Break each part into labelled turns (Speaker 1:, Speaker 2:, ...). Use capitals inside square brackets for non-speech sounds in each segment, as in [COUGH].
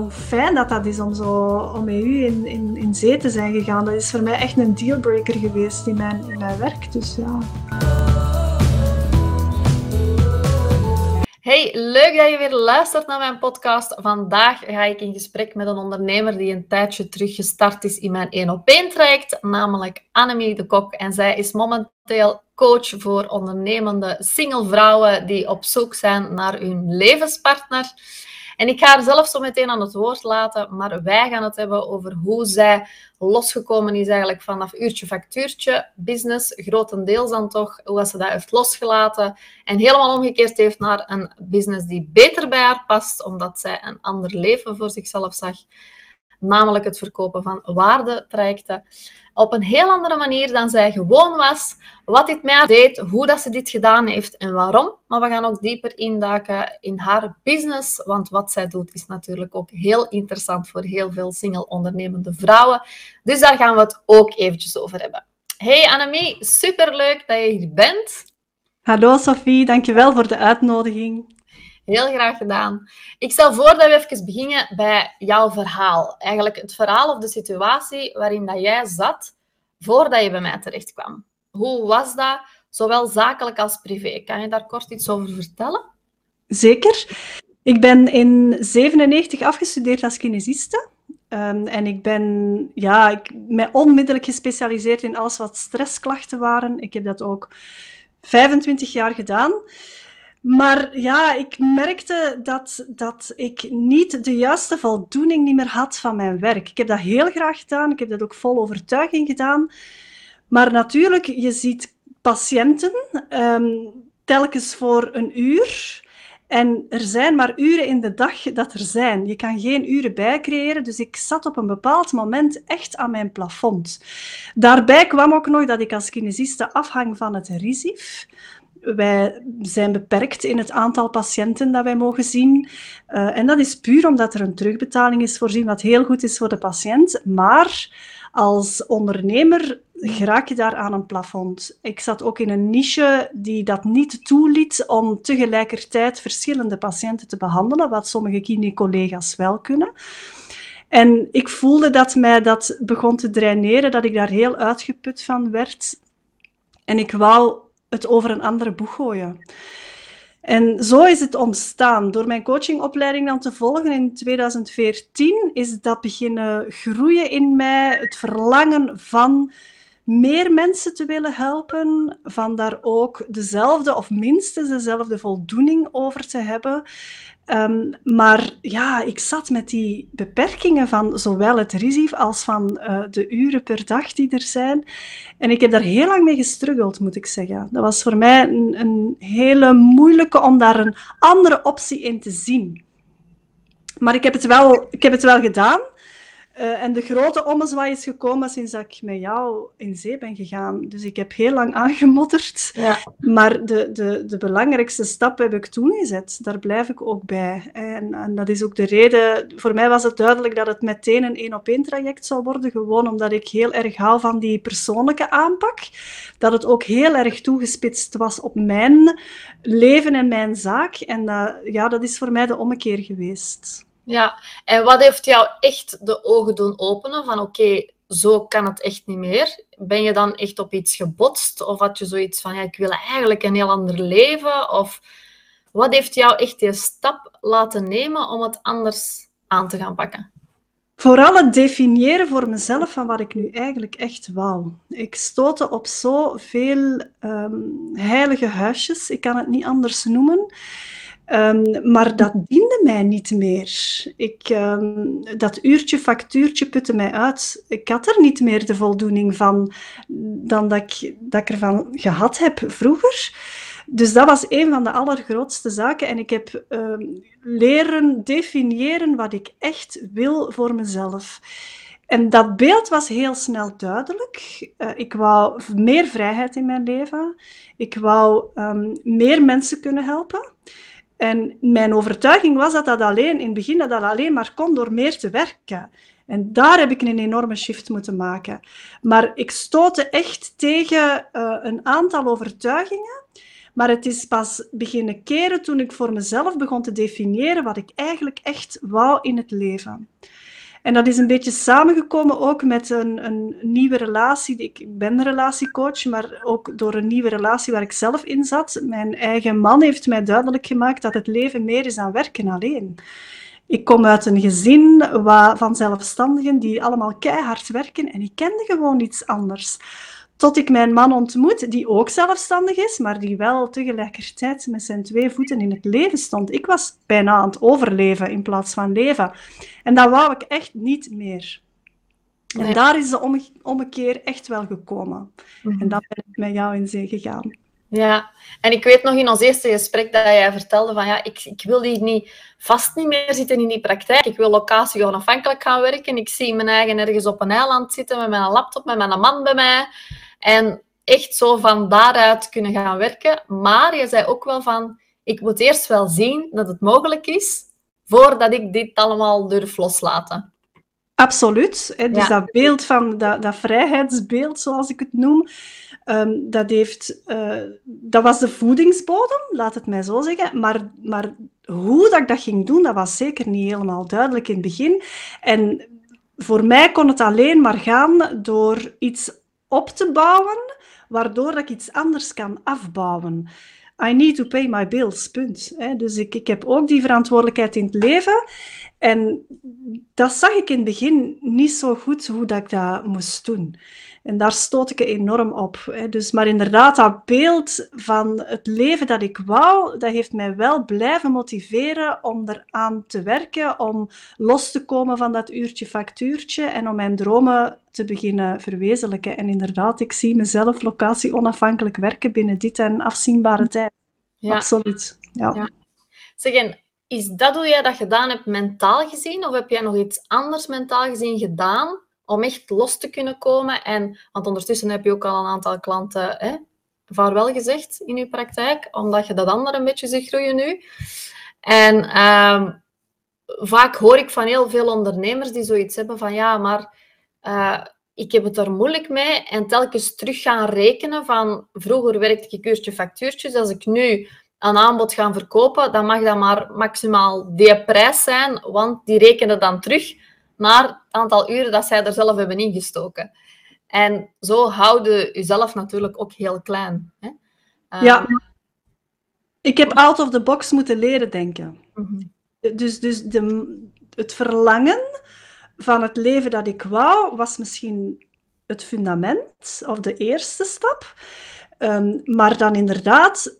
Speaker 1: hoe fijn dat dat is om, zo, om met u in, in, in zee te zijn gegaan. Dat is voor mij echt een dealbreaker geweest in mijn, in mijn werk. Dus ja.
Speaker 2: Hey, leuk dat je weer luistert naar mijn podcast. Vandaag ga ik in gesprek met een ondernemer die een tijdje terug gestart is in mijn 1 op 1 traject, namelijk Annemie de Kok. En zij is momenteel coach voor ondernemende single vrouwen die op zoek zijn naar hun levenspartner. En ik ga haar zelf zo meteen aan het woord laten, maar wij gaan het hebben over hoe zij losgekomen is eigenlijk vanaf uurtje factuurtje. Business, grotendeels dan toch, hoe ze dat heeft losgelaten en helemaal omgekeerd heeft naar een business die beter bij haar past, omdat zij een ander leven voor zichzelf zag namelijk het verkopen van waardetrajecten, op een heel andere manier dan zij gewoon was, wat dit mij deed, hoe dat ze dit gedaan heeft en waarom. Maar we gaan ook dieper induiken in haar business, want wat zij doet is natuurlijk ook heel interessant voor heel veel single ondernemende vrouwen. Dus daar gaan we het ook eventjes over hebben. Hey Annemie, superleuk dat je hier bent.
Speaker 1: Hallo Sophie, dankjewel voor de uitnodiging.
Speaker 2: Heel graag gedaan. Ik stel voor dat we even beginnen bij jouw verhaal. Eigenlijk het verhaal of de situatie waarin dat jij zat voordat je bij mij terecht kwam. Hoe was dat, zowel zakelijk als privé? Kan je daar kort iets over vertellen?
Speaker 1: Zeker. Ik ben in 97 afgestudeerd als kinesiste. Um, en ik ben ja, ik, mij onmiddellijk gespecialiseerd in alles wat stressklachten waren. Ik heb dat ook 25 jaar gedaan. Maar ja, ik merkte dat, dat ik niet de juiste voldoening niet meer had van mijn werk. Ik heb dat heel graag gedaan. Ik heb dat ook vol overtuiging gedaan. Maar natuurlijk, je ziet patiënten um, telkens voor een uur. En er zijn maar uren in de dag dat er zijn. Je kan geen uren bijcreëren. Dus ik zat op een bepaald moment echt aan mijn plafond. Daarbij kwam ook nog dat ik als kinesiste afhang van het RISIF wij zijn beperkt in het aantal patiënten dat wij mogen zien. Uh, en dat is puur omdat er een terugbetaling is voorzien, wat heel goed is voor de patiënt. Maar als ondernemer geraak je daar aan een plafond. Ik zat ook in een niche die dat niet toeliet om tegelijkertijd verschillende patiënten te behandelen, wat sommige kine-collega's wel kunnen. En ik voelde dat mij dat begon te draineren, dat ik daar heel uitgeput van werd. En ik wou het over een andere boeg gooien. En zo is het ontstaan. Door mijn coachingopleiding dan te volgen in 2014 is dat beginnen groeien in mij. Het verlangen van meer mensen te willen helpen, van daar ook dezelfde of minstens dezelfde voldoening over te hebben. Um, maar ja, ik zat met die beperkingen van zowel het RISIF als van uh, de uren per dag die er zijn. En ik heb daar heel lang mee gestruggeld, moet ik zeggen. Dat was voor mij een, een hele moeilijke om daar een andere optie in te zien. Maar ik heb het wel, ik heb het wel gedaan. Uh, en de grote ommezwaai is gekomen sinds dat ik met jou in zee ben gegaan. Dus ik heb heel lang aangemodderd. Ja. Maar de, de, de belangrijkste stap heb ik toen gezet. Daar blijf ik ook bij. En, en dat is ook de reden... Voor mij was het duidelijk dat het meteen een één-op-één traject zou worden. Gewoon omdat ik heel erg hou van die persoonlijke aanpak. Dat het ook heel erg toegespitst was op mijn leven en mijn zaak. En uh, ja, dat is voor mij de ommekeer geweest.
Speaker 2: Ja, en wat heeft jou echt de ogen doen openen van oké, zo kan het echt niet meer? Ben je dan echt op iets gebotst? Of had je zoiets van, ja, ik wil eigenlijk een heel ander leven? Of wat heeft jou echt die stap laten nemen om het anders aan te gaan pakken?
Speaker 1: Vooral het definiëren voor mezelf van wat ik nu eigenlijk echt wou. Ik stootte op zoveel um, heilige huisjes, ik kan het niet anders noemen. Um, maar dat diende mij niet meer. Ik, um, dat uurtje, factuurtje putte mij uit. Ik had er niet meer de voldoening van dan dat ik, dat ervan gehad heb vroeger. Dus dat was een van de allergrootste zaken. En ik heb um, leren definiëren wat ik echt wil voor mezelf. En dat beeld was heel snel duidelijk. Uh, ik wou meer vrijheid in mijn leven. Ik wou meer mensen kunnen helpen. En mijn overtuiging was dat dat alleen, in het begin, dat alleen maar kon door meer te werken. En daar heb ik een enorme shift moeten maken. Maar ik stootte echt tegen uh, een aantal overtuigingen. Maar het is pas beginnen keren toen ik voor mezelf begon te definiëren wat ik eigenlijk echt wou in het leven. En dat is een beetje samengekomen ook met een, een nieuwe relatie. Ik ben een relatiecoach, maar ook door een nieuwe relatie waar ik zelf in zat. Mijn eigen man heeft mij duidelijk gemaakt dat het leven meer is dan werken alleen. Ik kom uit een gezin van zelfstandigen die allemaal keihard werken en ik kende gewoon iets anders. Tot ik mijn man ontmoet, die ook zelfstandig is, maar die wel tegelijkertijd met zijn twee voeten in het leven stond. Ik was bijna aan het overleven in plaats van leven. En dat wou ik echt niet meer. En daar is de ommekeer echt wel gekomen. En dan ben ik met jou in zee gegaan.
Speaker 2: Ja, en ik weet nog in ons eerste gesprek dat jij vertelde van ja, ik, ik wil hier niet vast niet meer zitten in die praktijk. Ik wil locatie onafhankelijk gaan werken. Ik zie mijn eigen ergens op een eiland zitten met mijn laptop, met mijn man bij mij. En echt zo van daaruit kunnen gaan werken. Maar je zei ook wel van, ik moet eerst wel zien dat het mogelijk is, voordat ik dit allemaal durf loslaten.
Speaker 1: Absoluut. Hè. Dus dat beeld van, dat, dat vrijheidsbeeld, zoals ik het noem, ehm, dat, heeft, uh, dat was de voedingsbodem, laat het mij zo zeggen. Maar, maar hoe dat ik dat ging doen, dat was zeker niet helemaal duidelijk in het begin. En voor mij kon het alleen maar gaan door iets op te bouwen, waardoor ik iets anders kan afbouwen. I need to pay my bills, punt. Dus ik, ik heb ook die verantwoordelijkheid in het leven. En dat zag ik in het begin niet zo goed hoe dat ik dat moest doen. En daar stoot ik enorm op. Hè. Dus, maar inderdaad, dat beeld van het leven dat ik wou, dat heeft mij wel blijven motiveren om eraan te werken, om los te komen van dat uurtje factuurtje en om mijn dromen te beginnen verwezenlijken. En inderdaad, ik zie mezelf locatie onafhankelijk werken binnen dit en afzienbare tijd. Ja. Absoluut. Ja. ja.
Speaker 2: Zeg, is dat hoe jij dat gedaan hebt mentaal gezien? Of heb jij nog iets anders mentaal gezien gedaan om echt los te kunnen komen. En, want ondertussen heb je ook al een aantal klanten hè, vaarwel gezegd in je praktijk, omdat je dat andere een beetje ziet groeien nu. En ehm, vaak hoor ik van heel veel ondernemers die zoiets hebben van ja, maar uh, ik heb het er moeilijk mee en telkens terug gaan rekenen van vroeger werkte ik uurtje factuurtjes, als ik nu een aanbod ga verkopen, dan mag dat maar maximaal die prijs zijn, want die rekenen dan terug naar het aantal uren dat zij er zelf hebben ingestoken. En zo houden jezelf natuurlijk ook heel klein. Hè?
Speaker 1: ja. Ehm, ik heb out of the box moeten leren denken. Mhm. Dus, dus de, het verlangen van het leven dat ik wou, was misschien het fundament of de eerste stap. Ehm, maar dan inderdaad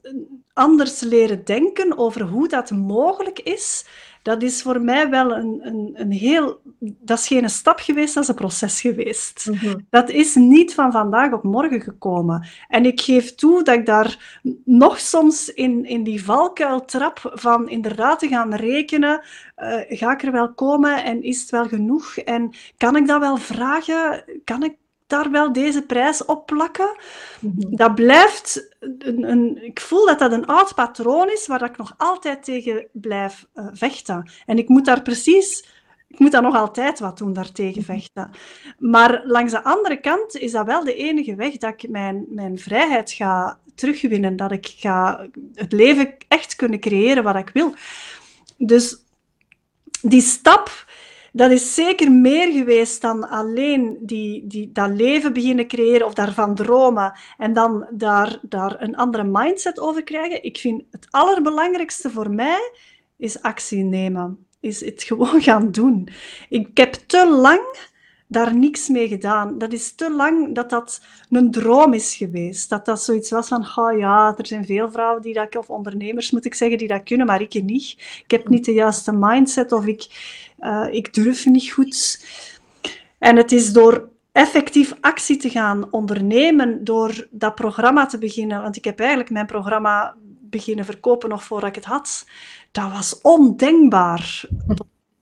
Speaker 1: anders leren denken over hoe dat mogelijk is dat is voor mij wel een, een, een heel... Dat is geen stap geweest, dat is een proces geweest. Mhm. Dat is niet van vandaag op morgen gekomen. En ik geef toe dat ik daar nog soms in, in die valkuil trap van inderdaad te gaan rekenen, uh, ga ik er wel komen en is het wel genoeg? En kan ik dat wel vragen? Kan ik daar wel deze prijs op plakken. Mhm. Dat blijft een, een, ik voel dat dat een oud patroon is waar ik nog altijd tegen blijf uh, vechten. En ik moet daar precies ik moet daar nog altijd wat doen, daartegen mhm. vechten. Maar langs de andere kant is dat wel de enige weg dat ik mijn, mijn vrijheid ga terugwinnen. Dat ik ga het leven echt kunnen creëren wat ik wil. Dus die stap dat is zeker meer geweest dan alleen die, die, dat leven beginnen creëren of daarvan dromen en dan daar, daar een andere mindset over krijgen. Ik vind het allerbelangrijkste voor mij is actie nemen. Is het [LAUGHS] gewoon gaan doen. Ik heb te lang daar niks mee gedaan. Dat is te lang dat dat een droom is geweest. Dat dat zoiets was van, oh ja, er zijn veel vrouwen die dat, of ondernemers moet ik zeggen, die dat kunnen, maar ik niet. Ik heb niet de juiste mindset of ik, uh, ik durf niet goed. En het is door effectief actie te gaan ondernemen, door dat programma te beginnen, want ik heb eigenlijk mijn programma beginnen verkopen nog voordat ik het had. Dat was ondenkbaar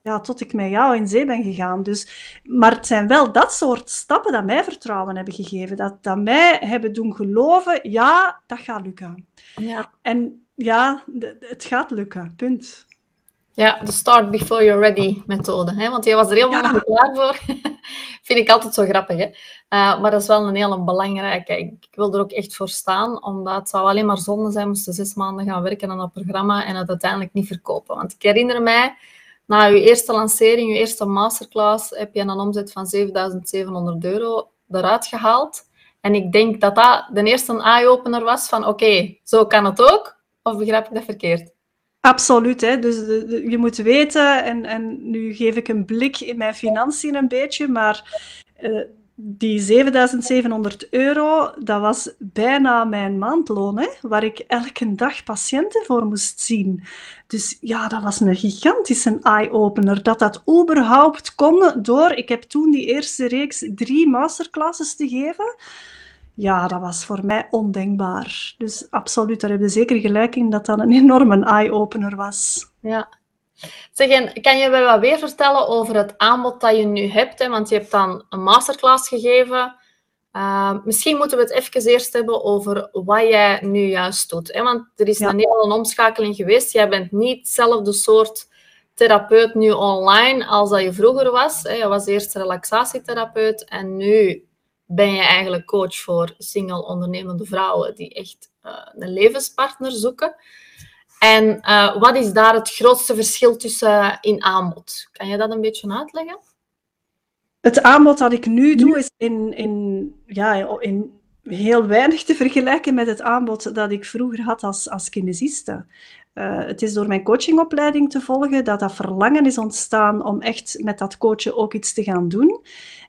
Speaker 1: ja, tot ik met jou in zee ben gegaan. Dus, maar het zijn wel dat soort stappen dat mij vertrouwen hebben gegeven. Dat, dat mij hebben doen geloven, ja, dat gaat lukken. Ja. En ja, het gaat lukken, punt.
Speaker 2: Ja, de start before you're ready methode. Hè? Want jij was er helemaal ja. klaar voor. [LAUGHS] Vind ik altijd zo grappig. Hè? Uh, maar dat is wel een hele belangrijke. Ik, ik, wil er ook echt voor staan, omdat het zou alleen maar zonde zijn moesten zes maanden gaan werken aan dat programma en het uiteindelijk niet verkopen. Want ik herinner mij, na je eerste lancering, je eerste masterclass, heb je een omzet van 7700 euro eruit gehaald. En ik denk dat dat de eerste eye-opener was van oké, zo kan het ook. Of begrijp ik dat verkeerd?
Speaker 1: Absoluut. Hè. Dus je moet weten, en, en nu geef ik een blik in mijn financiën een beetje, maar uh, die 7700 euro, dat was bijna mijn maandloon, hè, waar ik elke dag patiënten voor moest zien. Dus ja, dat was een gigantische eye-opener. Dat dat überhaupt kon door, ik heb toen die eerste reeks drie masterclasses te geven ja, dat was voor mij ondenkbaar. Dus absoluut, daar heb je zeker gelijk in dat dat een enorme eye-opener was.
Speaker 2: Ja. Zeg, en kan je wel wat weer vertellen over het aanbod dat je nu hebt? Hè? Want je hebt dan een masterclass gegeven. Uh, misschien moeten we het even eerst hebben over wat jij nu juist doet. Hè? Want er is een hele omschakeling geweest. Jij bent niet hetzelfde soort therapeut nu online als dat je vroeger was. Hè? Je was eerst relaxatietherapeut en nu ben je eigenlijk coach voor single ondernemende vrouwen die echt uh, een levenspartner zoeken. En uh, wat is daar het grootste verschil tussen uh, in aanbod? Kan je dat een beetje uitleggen?
Speaker 1: Het aanbod dat ik nu doe is in, in, ja, in heel weinig te vergelijken met het aanbod dat ik vroeger had als, als kinesiste. Uh, het is door mijn coachingopleiding te volgen dat dat verlangen is ontstaan om echt met dat coachen ook iets te gaan doen.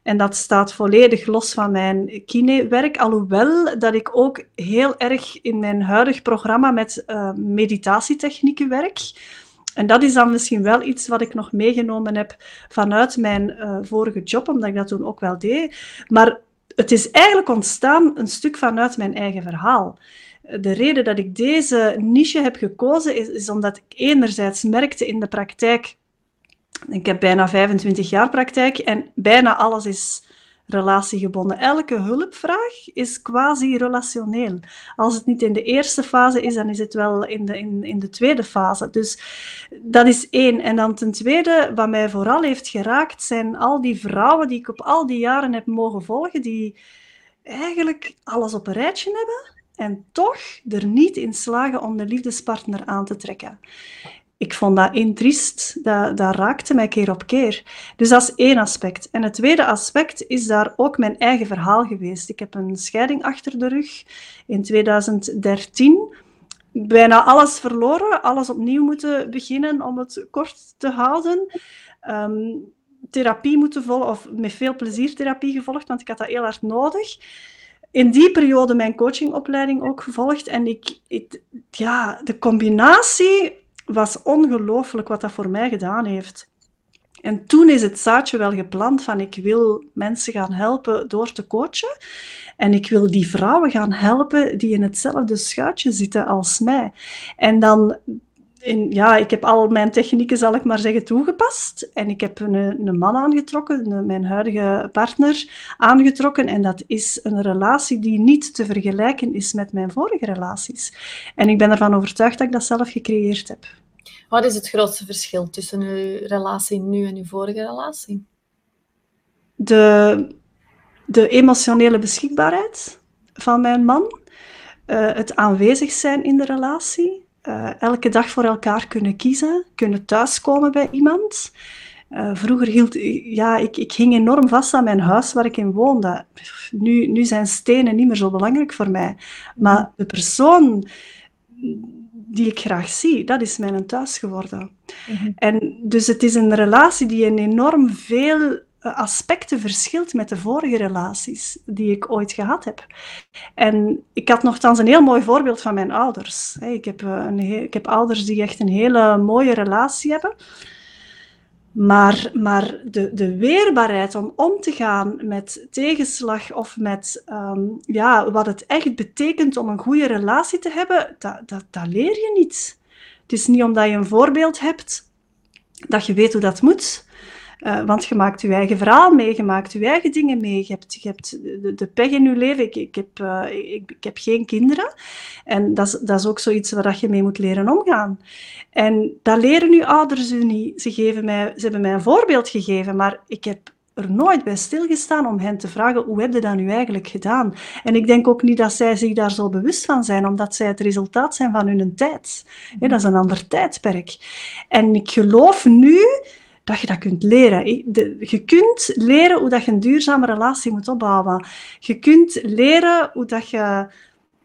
Speaker 1: En dat staat volledig los van mijn kinewerk, alhoewel dat ik ook heel erg in mijn huidig programma met uh, meditatietechnieken werk. En dat is dan misschien wel iets wat ik nog meegenomen heb vanuit mijn uh, vorige job, omdat ik dat toen ook wel deed. Maar het is eigenlijk ontstaan een stuk vanuit mijn eigen verhaal. De reden dat ik deze niche heb gekozen is, omdat ik enerzijds merkte in de praktijk ik heb bijna 25 jaar praktijk en bijna alles is relatiegebonden. Elke hulpvraag is quasi-relationeel. Als het niet in de eerste fase is, dan is het wel in de, in, in de tweede fase. Dus dat is één. En dan ten tweede, wat mij vooral heeft geraakt, zijn al die vrouwen die ik op al die jaren heb mogen volgen, die eigenlijk alles op een rijtje hebben en toch er niet in slagen om de liefdespartner aan te trekken ik vond dat intriest, dat, dat raakte mij keer op keer. Dus dat is één aspect. En het tweede aspect is daar ook mijn eigen verhaal geweest. Ik heb een scheiding achter de rug in 2013. Bijna alles verloren, alles opnieuw moeten beginnen om het kort te houden. Ehm, therapie moeten volgen, of met veel plezier therapie gevolgd, want ik had dat heel hard nodig in die periode mijn coachingopleiding ook gevolgd. En ik, ja, de combinatie was ongelooflijk wat dat voor mij gedaan heeft. En toen is het zaadje wel geplant van ik wil mensen gaan helpen door te coachen. En ik wil die vrouwen gaan helpen die in hetzelfde schuitje zitten als mij. En dan in, ja, ik heb al mijn technieken, zal ik maar zeggen, toegepast. En ik heb een, een man aangetrokken, mijn huidige partner aangetrokken. En dat is een relatie die niet te vergelijken is met mijn vorige relaties. En ik ben ervan overtuigd dat ik dat zelf gecreëerd heb.
Speaker 2: Wat is het grootste verschil tussen uw relatie nu en uw vorige relatie?
Speaker 1: De, de emotionele beschikbaarheid van mijn man. Uh, het aanwezig zijn in de relatie uh, elke dag voor elkaar kunnen kiezen, kunnen thuiskomen bij iemand. Uh, vroeger hield ja, ik, ik hing enorm vast aan mijn huis waar ik in woonde. Nu, nu zijn stenen niet meer zo belangrijk voor mij. Maar de persoon die ik graag zie, dat is mijn thuis geworden. Mhm. En dus het is een relatie die een enorm veel eh, aspecten verschilt met de vorige relaties die ik ooit gehad heb. En ik had nogthans een heel mooi voorbeeld van mijn ouders. Ik heb, eh, een ik heb ouders die echt een hele mooie relatie hebben. Maar, maar de, de weerbaarheid om om te gaan met tegenslag of met um, ja, wat het echt betekent om een goede relatie te hebben, dat, dat, dat leer je niet. Het is niet omdat je een voorbeeld hebt dat je weet hoe dat moet. Uh, want je maakt je eigen verhaal mee, je maakt je eigen dingen mee. Je hebt, je hebt de, de pech in je leven. Ik, ik, heb, uh, ik, ik, heb geen kinderen. En dat is, dat is ook zoiets waar je mee moet leren omgaan. En dat leren nu ouders niet. Ze, geven mij, ze hebben mij een voorbeeld gegeven, maar ik heb er nooit bij stilgestaan om hen te vragen hoe heb je dat nu eigenlijk gedaan? En ik denk ook niet dat zij zich daar zo bewust van zijn, omdat zij het resultaat zijn van hun tijd. dat is een ander tijdperk. En ik geloof nu dat je dat kunt leren. Je kunt leren hoe dat je een duurzame relatie moet opbouwen. Je kunt leren hoe dat je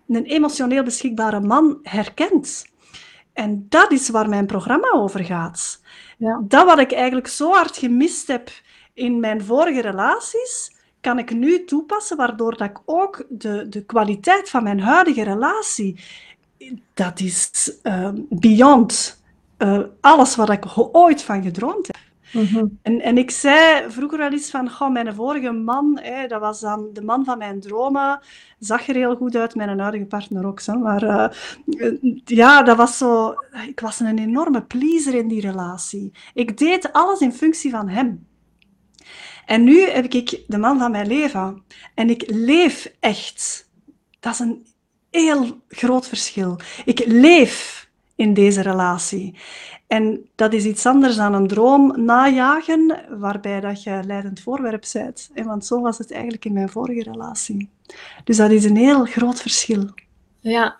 Speaker 1: een emotioneel beschikbare man herkent. En dat is waar mijn programma over gaat. Ja. Dat wat ik eigenlijk zo hard gemist heb in mijn vorige relaties, kan ik nu toepassen, waardoor dat ik ook de, de kwaliteit van mijn huidige relatie, dat is uh, beyond uh, alles wat ik ooit van gedroomd Mhm. en, en ik zei vroeger wel eens van, goh, mijn vorige man, hè, dat was dan de man van mijn dromen, zag er heel goed uit, mijn huidige partner ook. Maar uh, ja, dat was zo, ik was een enorme pleaser in die relatie. Ik deed alles in functie van hem. En nu heb ik de man van mijn leven. En ik leef echt. Dat is een heel groot verschil. Ik leef in deze relatie. En dat is iets anders dan een droom najagen, waarbij dat je leidend voorwerp bent. Want zo was het eigenlijk in mijn vorige relatie. Dus dat is een heel groot verschil.
Speaker 2: Ja,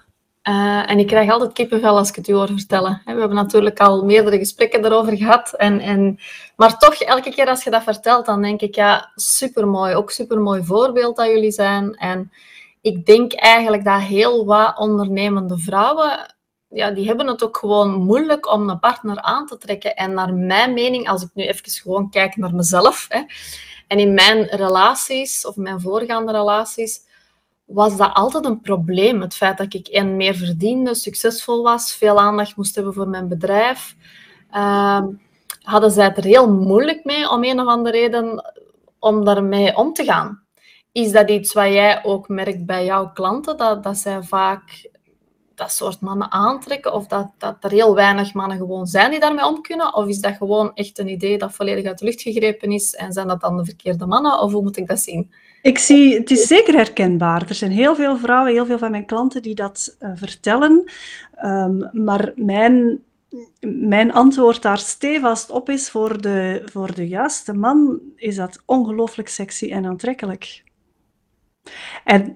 Speaker 2: uh, en ik krijg altijd kippenvel als ik het u hoor vertellen. We hebben natuurlijk al meerdere gesprekken daarover gehad. En, en, maar toch, elke keer als je dat vertelt, dan denk ik, ja, supermooi. Ook supermooi voorbeeld dat jullie zijn. En ik denk eigenlijk dat heel wat ondernemende vrouwen, ja, die hebben het ook gewoon moeilijk om een partner aan te trekken. En naar mijn mening, als ik nu even gewoon kijk naar mezelf, hè, en in mijn relaties, of mijn voorgaande relaties, was dat altijd een probleem. Het feit dat ik en meer verdiende, succesvol was, veel aandacht moest hebben voor mijn bedrijf. Uh, hadden zij het er heel moeilijk mee om een of andere reden om daarmee om te gaan. Is dat iets wat jij ook merkt bij jouw klanten, dat, dat zij vaak dat soort mannen aantrekken? Of dat, dat er heel weinig mannen gewoon zijn die daarmee om kunnen? Of is dat gewoon echt een idee dat volledig uit de lucht gegrepen is en zijn dat dan de verkeerde mannen? Of hoe moet ik dat zien?
Speaker 1: Ik zie, het is zeker herkenbaar. Er zijn heel veel vrouwen, heel veel van mijn klanten die dat uh, vertellen. Um, maar mijn, mijn antwoord daar stevast op is, voor de, voor de juiste man is dat ongelooflijk sexy en aantrekkelijk. En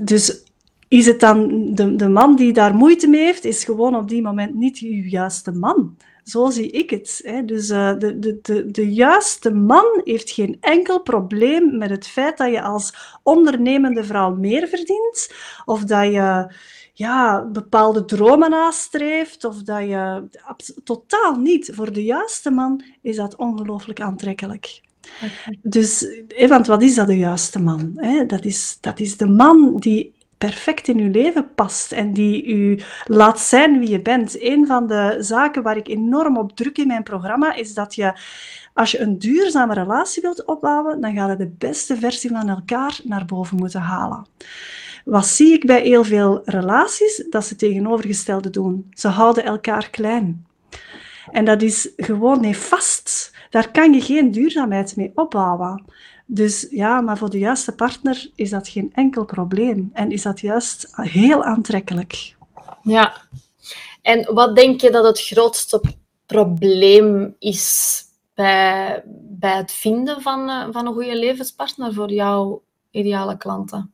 Speaker 1: dus is het dan de, de man die daar moeite mee heeft, is gewoon op die moment niet uw juiste man. Zo zie ik het. Hè. Dus uh, de, de, de, de juiste man heeft geen enkel probleem met het feit dat je als ondernemende vrouw meer verdient, of dat je ja, bepaalde dromen nastreeft, of dat je totaal niet. Voor de juiste man is dat ongelooflijk aantrekkelijk. Dus, want wat is dat, de juiste man? Dat is, dat is de man die perfect in uw leven past en die u laat zijn wie je bent. Een van de zaken waar ik enorm op druk in mijn programma is dat je, als je een duurzame relatie wilt opbouwen, dan ga je de beste versie van elkaar naar boven moeten halen. Wat zie ik bij heel veel relaties? Dat ze tegenovergestelde doen. Ze houden elkaar klein. En dat is gewoon nefast. Daar kan je geen duurzaamheid mee opbouwen. Dus ja, maar voor de juiste partner is dat geen enkel probleem. En is dat juist heel aantrekkelijk.
Speaker 2: Ja. En wat denk je dat het grootste probleem is bij, bij het vinden van, eh, van een goede levenspartner voor jouw ideale klanten?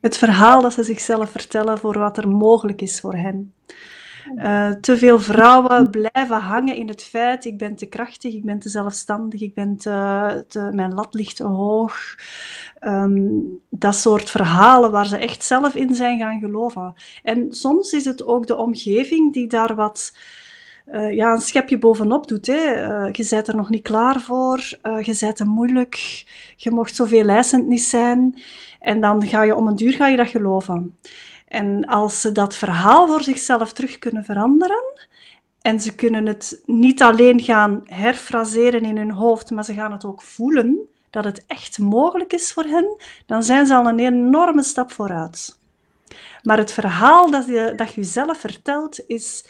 Speaker 1: Het verhaal dat ze zichzelf vertellen voor wat er mogelijk is voor hen. Uh, te veel vrouwen blijven hangen in het feit: ik ben te krachtig, ik ben te zelfstandig, ik ben mijn lat ligt te hoog. Um, dat soort verhalen waar ze echt zelf in zijn gaan geloven. En soms is het ook de omgeving die daar wat. Uh, ja, een schepje bovenop doet. Hè. Uh, je bent er nog niet klaar voor, je bent te moeilijk, je mocht zoveel eisend niet zijn. En dan ga je om een duur ga je dat geloven. En als ze dat verhaal voor zichzelf terug kunnen veranderen, en ze kunnen het niet alleen gaan herfraseren in hun hoofd, maar ze gaan het ook voelen, dat het echt mogelijk is voor hen, dan zijn ze al een enorme stap vooruit. Maar het verhaal dat je, dat je zelf vertelt, is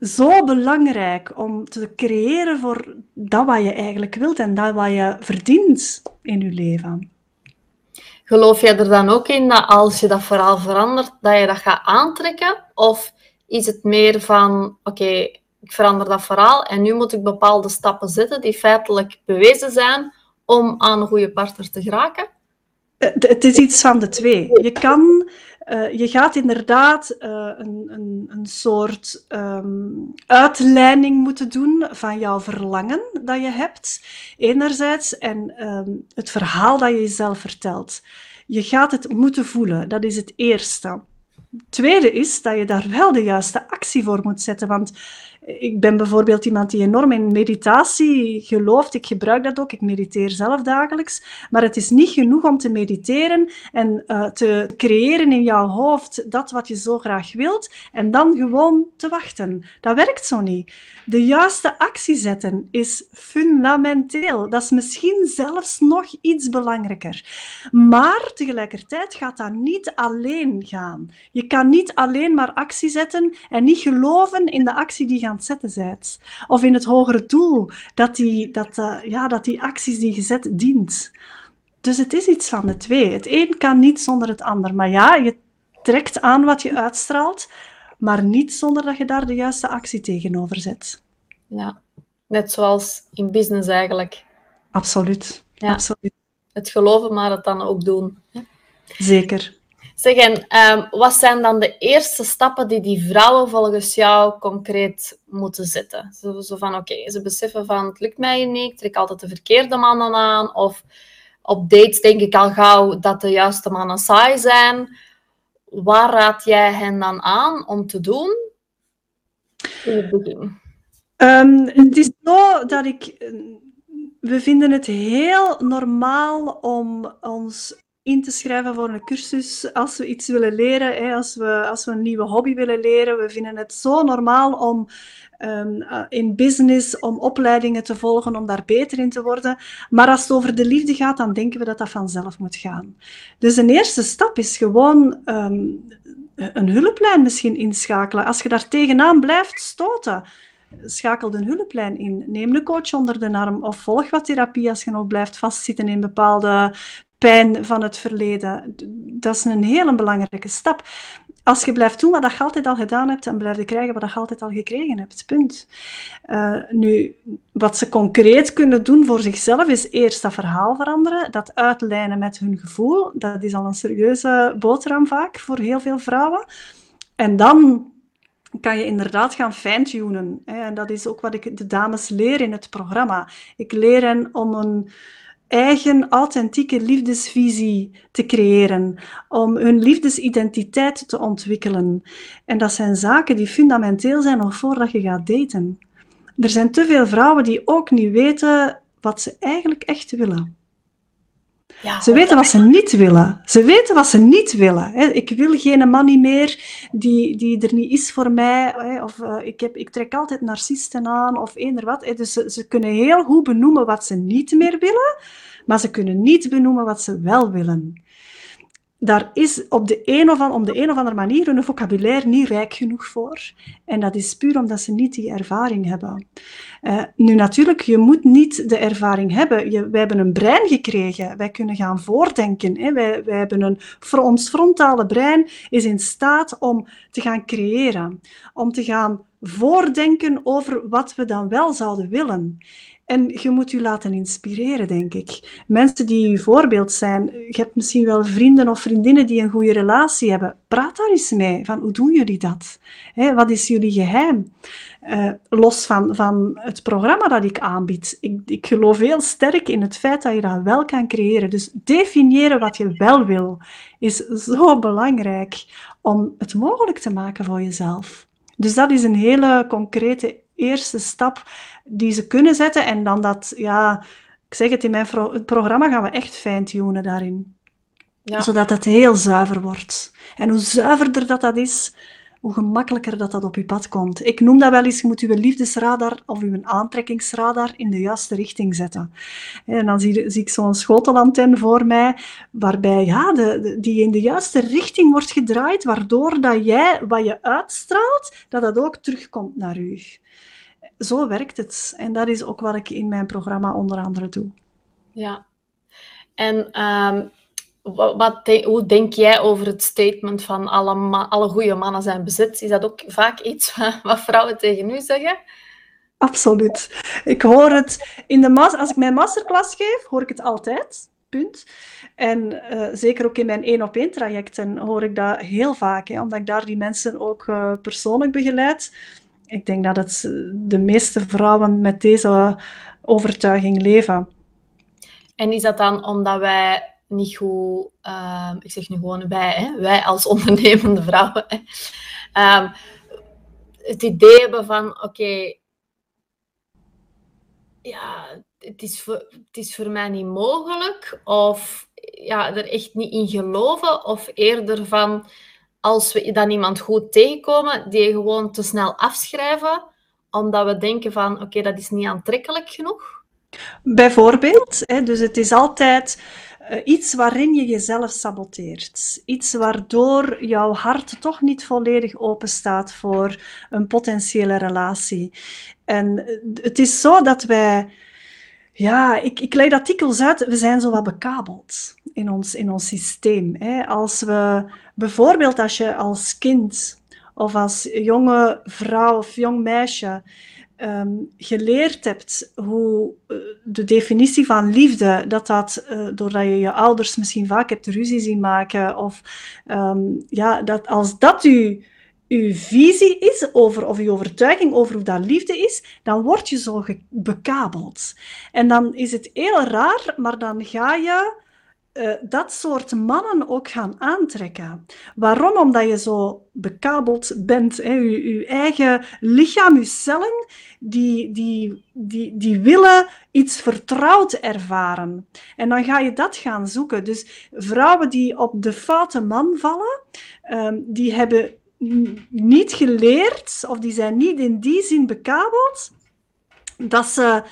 Speaker 1: zo belangrijk om te creëren voor dat wat je eigenlijk wilt en dat wat je verdient in je leven.
Speaker 2: Geloof jij er dan ook in dat als je dat verhaal verandert, dat je dat gaat aantrekken? Of is het meer van, oké, ik verander dat verhaal en nu moet ik bepaalde stappen zetten die feitelijk bewezen zijn om aan een goede partner te geraken?
Speaker 1: Eh, het is iets van de twee. Je kan uh, je gaat inderdaad uh, een, een, een, soort um, uitleiding moeten doen van jouw verlangen dat je hebt, enerzijds, en um, het verhaal dat je jezelf vertelt. Je gaat het moeten voelen, dat is het eerste. Het tweede is dat je daar wel de juiste actie voor moet zetten, want ik ben bijvoorbeeld iemand die enorm in meditatie gelooft. Ik gebruik dat ook. Ik mediteer zelf dagelijks. Maar het is niet genoeg om te mediteren en uh, te creëren in jouw hoofd dat wat je zo graag wilt en dan gewoon te wachten. Dat werkt zo niet. De juiste actie zetten is fundamenteel. Dat is misschien zelfs nog iets belangrijker. Maar tegelijkertijd gaat dat niet alleen gaan. Je kan niet alleen maar actie zetten en niet geloven in de actie die gaat zetten. Of in het hogere doel, dat die, dat, uh, ja, dat die acties die je zet dient. Dus het is iets van de twee. Het een kan niet zonder het ander. Maar ja, je trekt aan wat je uitstraalt, maar niet zonder dat je daar de juiste actie tegenover zet.
Speaker 2: Ja, net zoals in business eigenlijk.
Speaker 1: Absoluut. Ja. Absoluut.
Speaker 2: Het geloven, maar het dan ook doen.
Speaker 1: Zeker.
Speaker 2: Zeg, en ehm, wat zijn dan de eerste stappen die die vrouwen volgens jou concreet moeten zetten? Zo, van, oké, ze beseffen van, het lukt mij niet, ik trek altijd de verkeerde mannen aan, of op dates denk ik al gauw dat de juiste mannen saai zijn. Waar raad jij hen dan aan om te doen in het begin?
Speaker 1: Um, het is zo dat ik... We vinden het heel normaal om ons in te schrijven voor een cursus als we iets willen leren, hè, als, we, als we een nieuwe hobby willen leren. We vinden het zo normaal om um, in business, om opleidingen te volgen, om daar beter in te worden. Maar als het over de liefde gaat, dan denken we dat dat vanzelf moet gaan. Dus een eerste stap is gewoon um, een hulplijn misschien inschakelen. Als je daar tegenaan blijft stoten, schakel een hulplijn in. Neem een coach onder de arm of volg wat therapie als je nog blijft vastzitten in bepaalde pijn van het verleden. Dat is een hele belangrijke stap. Als je blijft doen wat je altijd al gedaan hebt, dan blijf krijgen wat je altijd al gekregen hebt. Punt. Uh, nu, wat ze concreet kunnen doen voor zichzelf, is eerst dat verhaal veranderen, dat uitlijnen met hun gevoel. Dat is al een serieuze boterham vaak voor heel veel vrouwen. En dan kan je inderdaad gaan fine-tunen. En dat is ook wat ik de dames leer in het programma. Ik leer hen om een eigen authentieke liefdesvisie te creëren, om hun liefdesidentiteit te ontwikkelen. En dat zijn zaken die fundamenteel zijn nog voordat je gaat daten. Er zijn te veel vrouwen die ook niet weten wat ze eigenlijk echt willen. Ja, ze weten wat ze niet willen. Ze weten wat ze niet willen. Ik wil geen man meer die, die er niet is voor mij. Of uh, ik, heb, ik trek altijd narcisten aan of eender wat. Dus ze, ze kunnen heel goed benoemen wat ze niet meer willen, maar ze kunnen niet benoemen wat ze wel willen daar is op de een of, de een of andere manier hun vocabulaire niet rijk genoeg voor. En dat is puur omdat ze niet die ervaring hebben. Uh, nu natuurlijk, je moet niet de ervaring hebben. Je, wij hebben een brein gekregen. Wij kunnen gaan voordenken. Hè. Wij, wij hebben een, ons frontale brein is in staat om te gaan creëren. Om te gaan voordenken over wat we dan wel zouden willen. En je moet je laten inspireren, denk ik. Mensen die je voorbeeld zijn. Je hebt misschien wel vrienden of vriendinnen die een goede relatie hebben. Praat daar eens mee. Van, hoe doen jullie dat? wat is jullie geheim? Uh, los van, van het programma dat ik aanbied. Ik, ik geloof heel sterk in het feit dat je dat wel kan creëren. Dus definiëren wat je wel wil, is zo belangrijk om het mogelijk te maken voor jezelf. Dus dat is een hele concrete eerste stap die ze kunnen zetten. En dan dat, ja, ik zeg het, in mijn programma gaan we echt fine-tunen daarin. Ja. Zodat het heel zuiver wordt. En hoe zuiverder dat dat is, hoe gemakkelijker dat dat op je pad komt. Ik noem dat wel eens, je moet je liefdesradar of je aantrekkingsradar in de juiste richting zetten. En dan zie, zie ik zo'n schotelantenne voor mij, waarbij ja, de, die in de juiste richting wordt gedraaid, waardoor dat jij wat je uitstraalt, dat dat ook terugkomt naar u. Zo werkt het. En dat is ook wat ik in mijn programma onder andere doe.
Speaker 2: Ja. En um, wat, hoe denk jij over het statement van alle, alle goede mannen zijn bezit? Is dat ook vaak iets [LAUGHS] wat vrouwen tegen u zeggen?
Speaker 1: Absoluut. Ik hoor het in de als ik mijn masterclass geef, hoor ik het altijd. Punt. En uh, zeker ook in mijn één op één trajecten hoor ik dat heel vaak, hè, omdat ik daar die mensen ook uh, persoonlijk begeleid. Ik denk dat het de meeste vrouwen met deze overtuiging leven.
Speaker 2: En is dat dan omdat wij niet goed, uh, ik zeg nu gewoon wij, hè, wij als [LAUGHS] ondernemende vrouwen, um, het idee hebben van, oké, ja, het is, voor, het is voor mij niet mogelijk, of ja, er echt niet in geloven, of eerder van, als we dan iemand goed tegenkomen, die gewoon te snel afschrijven, omdat we denken van, oké, dat is niet aantrekkelijk genoeg.
Speaker 1: Bijvoorbeeld, hè, dus het is altijd uh, iets waarin je jezelf saboteert. Iets waardoor jouw hart toch niet volledig open staat voor een potentiële relatie. En eh, het is zo dat wij. Ja, ik, ik leid artikels uit. We zijn zo wat bekabeld in ons, in ons systeem. Hè. Als we bijvoorbeeld als je als kind of als jonge vrouw of jong meisje um, geleerd hebt hoe uh, de definitie van liefde, dat dat, uh, doordat je je ouders misschien vaak hebt ruzie zien maken, of um, ja, dat als dat u, uw visie is over, of uw overtuiging over hoe dat liefde is, dan word je zo bekabeld. En dan is het heel raar, maar dan ga je uh, dat soort mannen ook gaan aantrekken. Waarom? Omdat je zo bekabeld bent. Hè? Je, eigen lichaam, je cellen, die, die, die, die willen iets vertrouwd ervaren. En dan ga je dat gaan zoeken. Dus vrouwen die op de foute man vallen, um, die hebben niet geleerd, of die zijn niet in die zin bekabeld, dat ze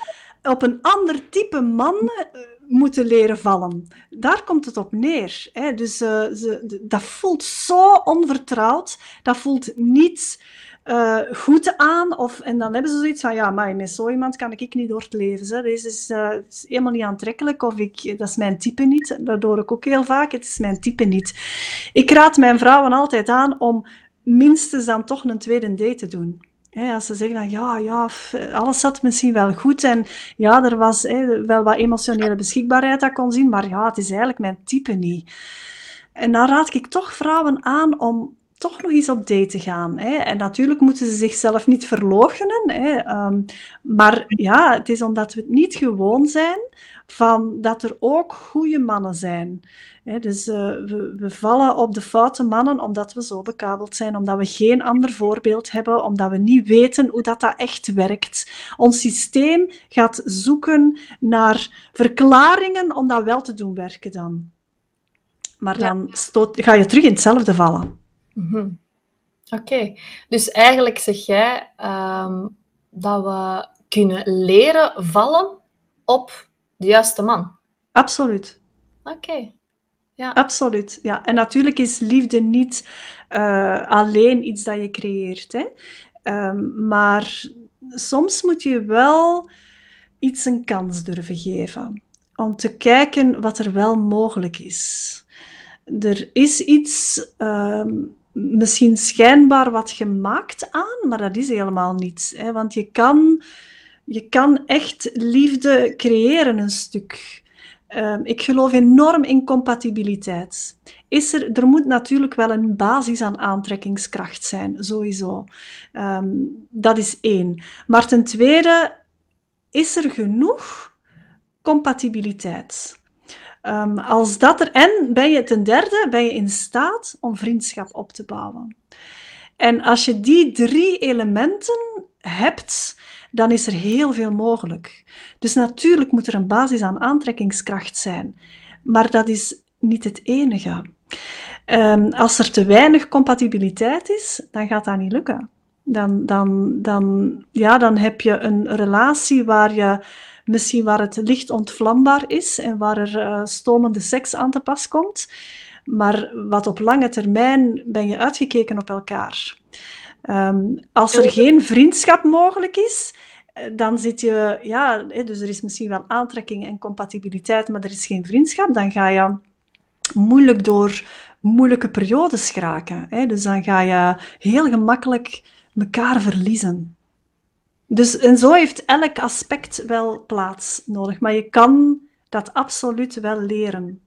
Speaker 1: op een ander type man eh, moeten leren vallen. Daar komt het op neer. Hè. Dus uh, ze, dat voelt zo onvertrouwd. Dat voelt niet uh, goed aan. Of, en dan hebben ze zoiets van, ja, maar met zo iemand kan ik niet door het leven. Hè. Deze is, is, helemaal niet aantrekkelijk. Of ik, dat is mijn type niet. Dat hoor ik ook heel vaak. Het is mijn type niet. Ik raad mijn vrouwen altijd aan om minstens dan toch een tweede date te doen als ze zeggen dan, ja, ja, alles zat misschien wel goed en ja, er was wel wat emotionele beschikbaarheid dat kon zien, maar ja, het is eigenlijk mijn type niet. En dan raad ik toch vrouwen aan om toch nog eens op date te gaan. En natuurlijk moeten ze zichzelf niet verloochenen. Ehm, maar ja, het is omdat we het niet gewoon zijn van dat er ook goede mannen zijn dus uh, we, we, vallen op de foute mannen omdat we zo bekabeld zijn, omdat we geen ander voorbeeld hebben, omdat we niet weten hoe dat, dat echt werkt. Ons systeem gaat zoeken naar verklaringen om dat wel te doen werken dan. Maar dan stoot, ga je terug in hetzelfde vallen.
Speaker 2: Mm Oké, dus eigenlijk zeg jij um, dat we kunnen leren vallen op de juiste man.
Speaker 1: Absoluut.
Speaker 2: Oké.
Speaker 1: Ja. Absoluut. Ja. En natuurlijk is liefde niet uh, alleen iets dat je creëert. Hè? Um, maar soms moet je wel iets een kans durven geven. Om te kijken wat er wel mogelijk is. Er is iets um, misschien schijnbaar wat gemaakt aan, maar dat is helemaal niets. Hè? Want je kan, je kan echt liefde creëren een stuk. Um, ik geloof enorm in compatibiliteit. Is er, er moet natuurlijk wel een basis aan aantrekkingskracht zijn, sowieso. Um, dat is één. Maar ten tweede, is er genoeg compatibiliteit? Um, als dat er, en ben je ten derde, ben je in staat om vriendschap op te bouwen. En als je die drie elementen hebt, dan is er heel veel mogelijk. Dus natuurlijk moet er een basis aan aantrekkingskracht zijn. Maar dat is niet het enige. Um, als er te weinig compatibiliteit is, dan gaat dat niet lukken. Dan, dan, dan, ja, dan heb je een relatie waar je misschien waar het licht ontvlambaar is en waar er uh, stomende seks aan te pas komt. Maar wat op lange termijn ben je uitgekeken op elkaar. Um, als er geen vriendschap mogelijk is, eh, dan zit je, ja, dus er is misschien wel aantrekking en compatibiliteit, maar er is geen vriendschap, dan ga je moeilijk door moeilijke periodes geraken. Dus dan ga je heel gemakkelijk elkaar verliezen. Dus, en zo heeft elk aspect wel plaats nodig, maar je kan dat absoluut wel leren.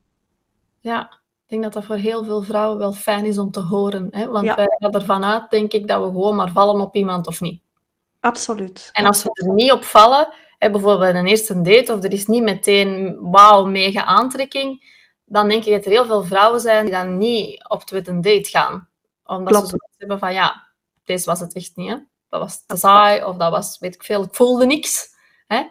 Speaker 2: Ja, ik denk dat dat voor heel veel vrouwen wel fijn is om te horen. Hè? Want wij gaan ervan uit, denk ik, dat we gewoon maar vallen op iemand of niet.
Speaker 1: Absoluut.
Speaker 2: En als we er niet op vallen, hè, bijvoorbeeld een eerste date, of er is niet meteen wauw, mega aantrekking, dan denk ik dat er heel veel vrouwen zijn die dan niet op een date gaan. Omdat Klopt. ze zo hebben van, ja, deze was het echt niet. Hè? Dat was te saai, of dat was, weet ik veel, ik voelde niks. Hè?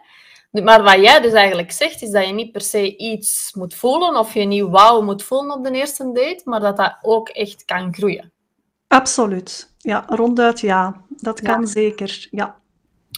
Speaker 2: Maar wat jij dus eigenlijk zegt, is dat je niet per se iets moet voelen, of je niet wauw moet voelen op de eerste date, maar dat dat ook echt kan groeien.
Speaker 1: Absoluut. Ja, ronduit ja. Dat kan zeker, ja.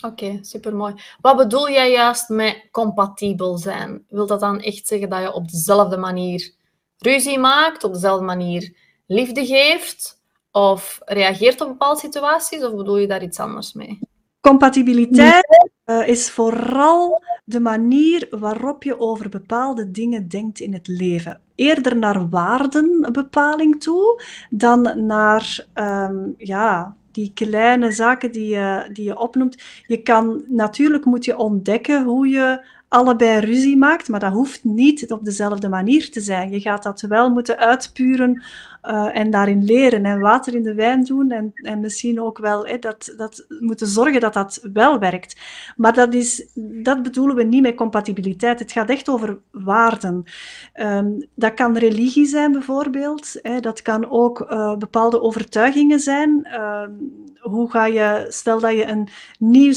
Speaker 2: Oké, okay, supermooi. Wat bedoel jij juist met compatibel zijn? Wil dat dan echt zeggen dat je op dezelfde manier ruzie maakt, op dezelfde manier liefde geeft of reageert op bepaalde situaties? Of bedoel je daar iets anders mee?
Speaker 1: Compatibiliteit uh, is vooral de manier waarop je over bepaalde dingen denkt in het leven. Eerder naar waardenbepaling toe dan naar um, ja, die kleine zaken die je, die je opnoemt. Je kan, natuurlijk moet je ontdekken hoe je allebei ruzie maakt, maar dat hoeft niet op dezelfde manier te zijn. Je gaat dat wel moeten uitpuren uh, en daarin leren en water in de wijn doen en, en misschien ook wel dat, dat moeten zorgen dat dat wel werkt. Maar dat, is, dat bedoelen we niet met compatibiliteit. Het gaat echt over waarden. Um, dat kan religie zijn bijvoorbeeld. Hè. Dat kan ook uh, bepaalde overtuigingen zijn. Uh, hoe ga je, stel dat je een nieuw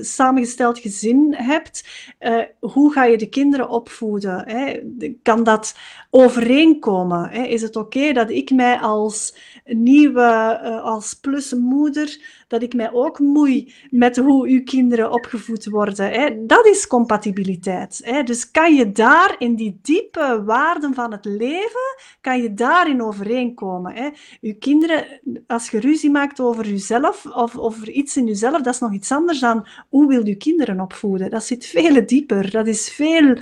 Speaker 1: samengesteld, gezin hebt, uh, hoe ga je de kinderen opvoeden? Hè? Kan dat overeenkomen? Is het oké dat ik mij als nieuwe, uh, als plusmoeder dat ik mij ook moei met hoe uw kinderen opgevoed worden. Hè. Dat is compatibiliteit. Hè. Dus kan je daar in die diepe waarden van het leven, kan je daarin overeenkomen. Hè. Uw kinderen, als je ruzie maakt over jezelf of over iets in jezelf, dat is nog iets anders dan hoe wil je kinderen opvoeden. Dat zit veel dieper. Dat is veel,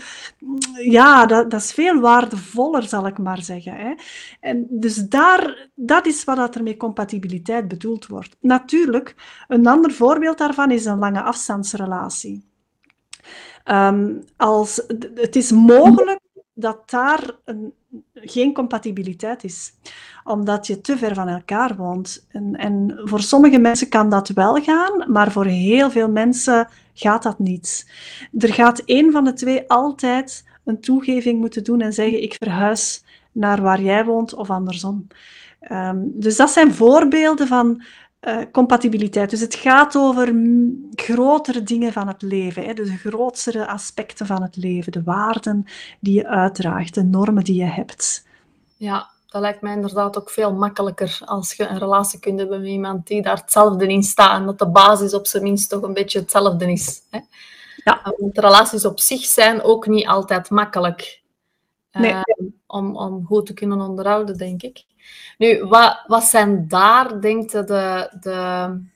Speaker 1: ja, dat, dat is veel waardevoller, zal ik maar zeggen. Hè. En dus daar, dat is wat er met compatibiliteit bedoeld wordt. Natuurlijk een ander voorbeeld daarvan is een lange afstandsrelatie. Um, als, het is mogelijk dat daar een, geen compatibiliteit is, omdat je te ver van elkaar woont. En, en voor sommige mensen kan dat wel gaan, maar voor heel veel mensen gaat dat niet. Er gaat één van de twee altijd een toegeving moeten doen en zeggen: Ik verhuis naar waar jij woont of andersom. Um, dus dat zijn voorbeelden van uh, compatibiliteit. Dus het gaat over grotere dingen van het leven, hè, dus de grotere aspecten van het leven, de waarden die je uitdraagt, de normen die je hebt.
Speaker 2: Ja, dat lijkt mij inderdaad ook veel makkelijker als je een relatie kunt hebben met iemand die daar hetzelfde in staat en dat de basis op zijn minst toch een beetje hetzelfde is. Hè? Ja. Want relaties op zich zijn ook niet altijd makkelijk nee. uh, om, om goed te kunnen onderhouden, denk ik. Nu, wat, wat zijn daar, denkt de, de...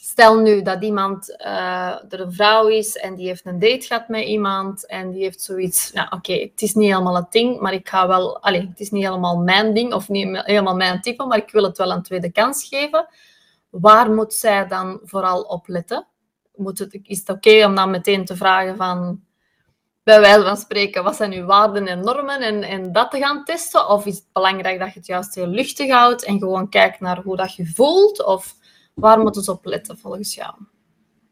Speaker 2: Stel nu dat iemand uh, er een vrouw is en die heeft een date gehad met iemand en die heeft zoiets, ja, oké, het is niet helemaal het ding, maar ik ga wel, allez, het is niet helemaal mijn ding of niet helemaal mijn type, maar ik wil het wel een tweede kans geven. Waar moet zij dan vooral op letten? Moet het, is het oké om dan meteen te vragen van, bij wijze van spreken, wat zijn uw waarden en normen en, en dat te gaan testen? Of is het belangrijk dat je het juist heel luchtig houdt en gewoon kijkt naar hoe dat je voelt? Of waar moet het op letten volgens jou?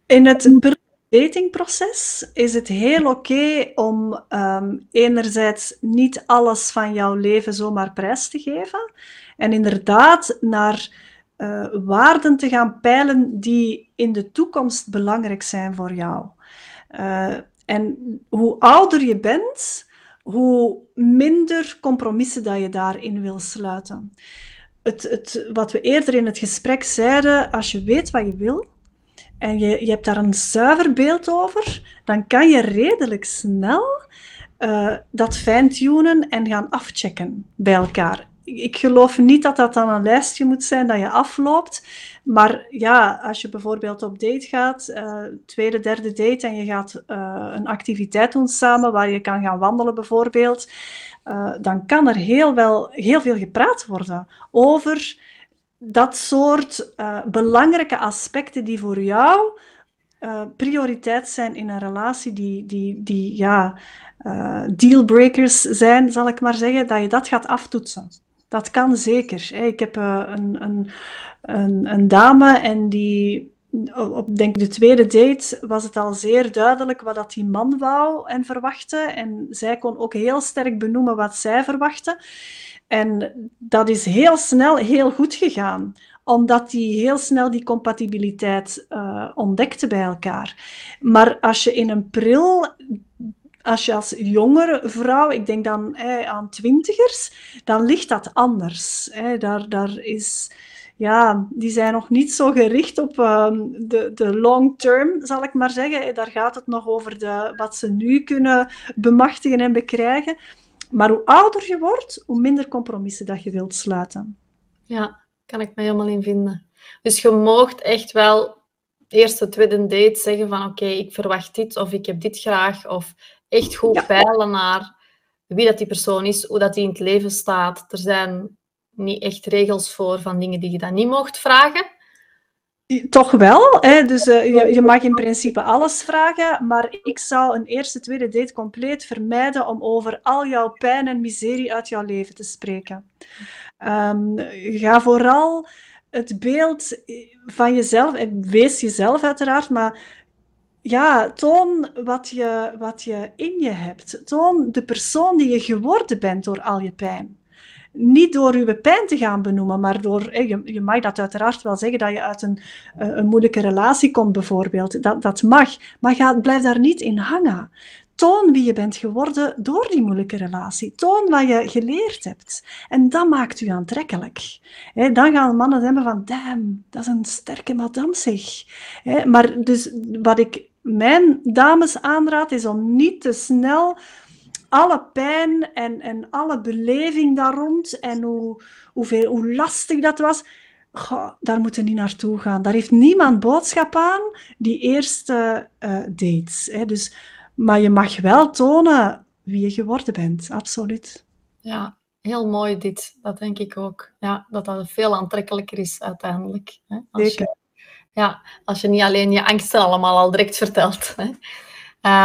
Speaker 1: In het datingproces is het heel oké om um, enerzijds niet alles van jouw leven zomaar prijs te geven en inderdaad naar uh, waarden te gaan peilen die in de toekomst belangrijk zijn voor jou. Uh, en hoe ouder je bent, hoe minder compromissen dat je daarin wil sluiten. Het, het, wat we eerder in het gesprek zeiden, als je weet wat je wil en je, je hebt daar een zuiver beeld over, dan kan je redelijk snel uh, dat fine-tunen en gaan afchecken bij elkaar. Ik geloof niet dat dat dan een lijstje moet zijn dat je afloopt. Maar ja, als je bijvoorbeeld op date gaat, uh, tweede, derde date, en je gaat uh, een activiteit doen samen waar je kan gaan wandelen bijvoorbeeld, uh, dan kan er heel, wel, heel veel gepraat worden over dat soort belangrijke aspecten die voor jou prioriteit zijn in een relatie, die, die, die ja, dealbreakers zijn, zal ik maar zeggen, dat je dat gaat aftoetsen. Dat kan zeker. Ik heb een, een, een, een dame en die op denk de tweede date was het al zeer duidelijk wat dat die man wou en verwachtte. En zij kon ook heel sterk benoemen wat zij verwachtte. En dat is heel snel heel goed gegaan, omdat die heel snel die compatibiliteit uh, ontdekte bij elkaar. Maar als je in een pril als je als jongere vrouw, ik denk dan aan twintigers, dan ligt dat anders. Daar, daar is ja, die zijn nog niet zo gericht op ehm, de, de long term, zal ik maar zeggen. Daar gaat het nog over de, wat ze nu kunnen bemachtigen en bekrijgen. Maar hoe ouder je wordt, hoe minder compromissen dat je wilt sluiten.
Speaker 2: Ja, kan ik me helemaal in vinden. Dus je moogt echt wel eerste, tweede date zeggen van oké, ik verwacht dit of ik heb dit graag. Of echt goed ja. peilen naar wie dat die persoon is, hoe dat die in het leven staat. Er zijn niet echt regels voor van dingen die je dan niet mocht vragen?
Speaker 1: Toch wel. Hè? Dus uh, je, je, mag in principe alles vragen, maar ik zou een eerste, tweede date compleet vermijden om over al jouw pijn en miserie uit jouw leven te spreken. Um, ga vooral het beeld van jezelf, en wees jezelf uiteraard, maar ja, toon wat je, wat je in je hebt. Toon de persoon die je geworden bent door al je pijn niet door je pijn te gaan benoemen, maar door, je, je mag dat uiteraard wel zeggen dat je uit een, eh, een moeilijke relatie komt, bijvoorbeeld. Dat, dat mag, maar ga, blijf daar niet in hangen. Toon wie je bent geworden door die moeilijke relatie. Toon wat je geleerd hebt. En dat maakt u aantrekkelijk. dan gaan mannen hebben van, damn, dat is een sterke madame zeg. maar dus wat ik mijn dames aanraad, is om niet te snel alle pijn en, en alle beleving daar rond en hoe, hoeveel, hoe lastig dat was, goh, daar moeten we niet naartoe gaan. Daar heeft niemand boodschap aan, die eerste uh, dates. Hè. Dus, maar je mag wel tonen wie je geworden bent, absoluut.
Speaker 2: Ja, heel mooi dit. Dat denk ik ook. Ja, dat dat veel aantrekkelijker is uiteindelijk. Hè? Als Zeker. Je, ja, als je niet alleen je angsten allemaal al direct vertelt. Hè?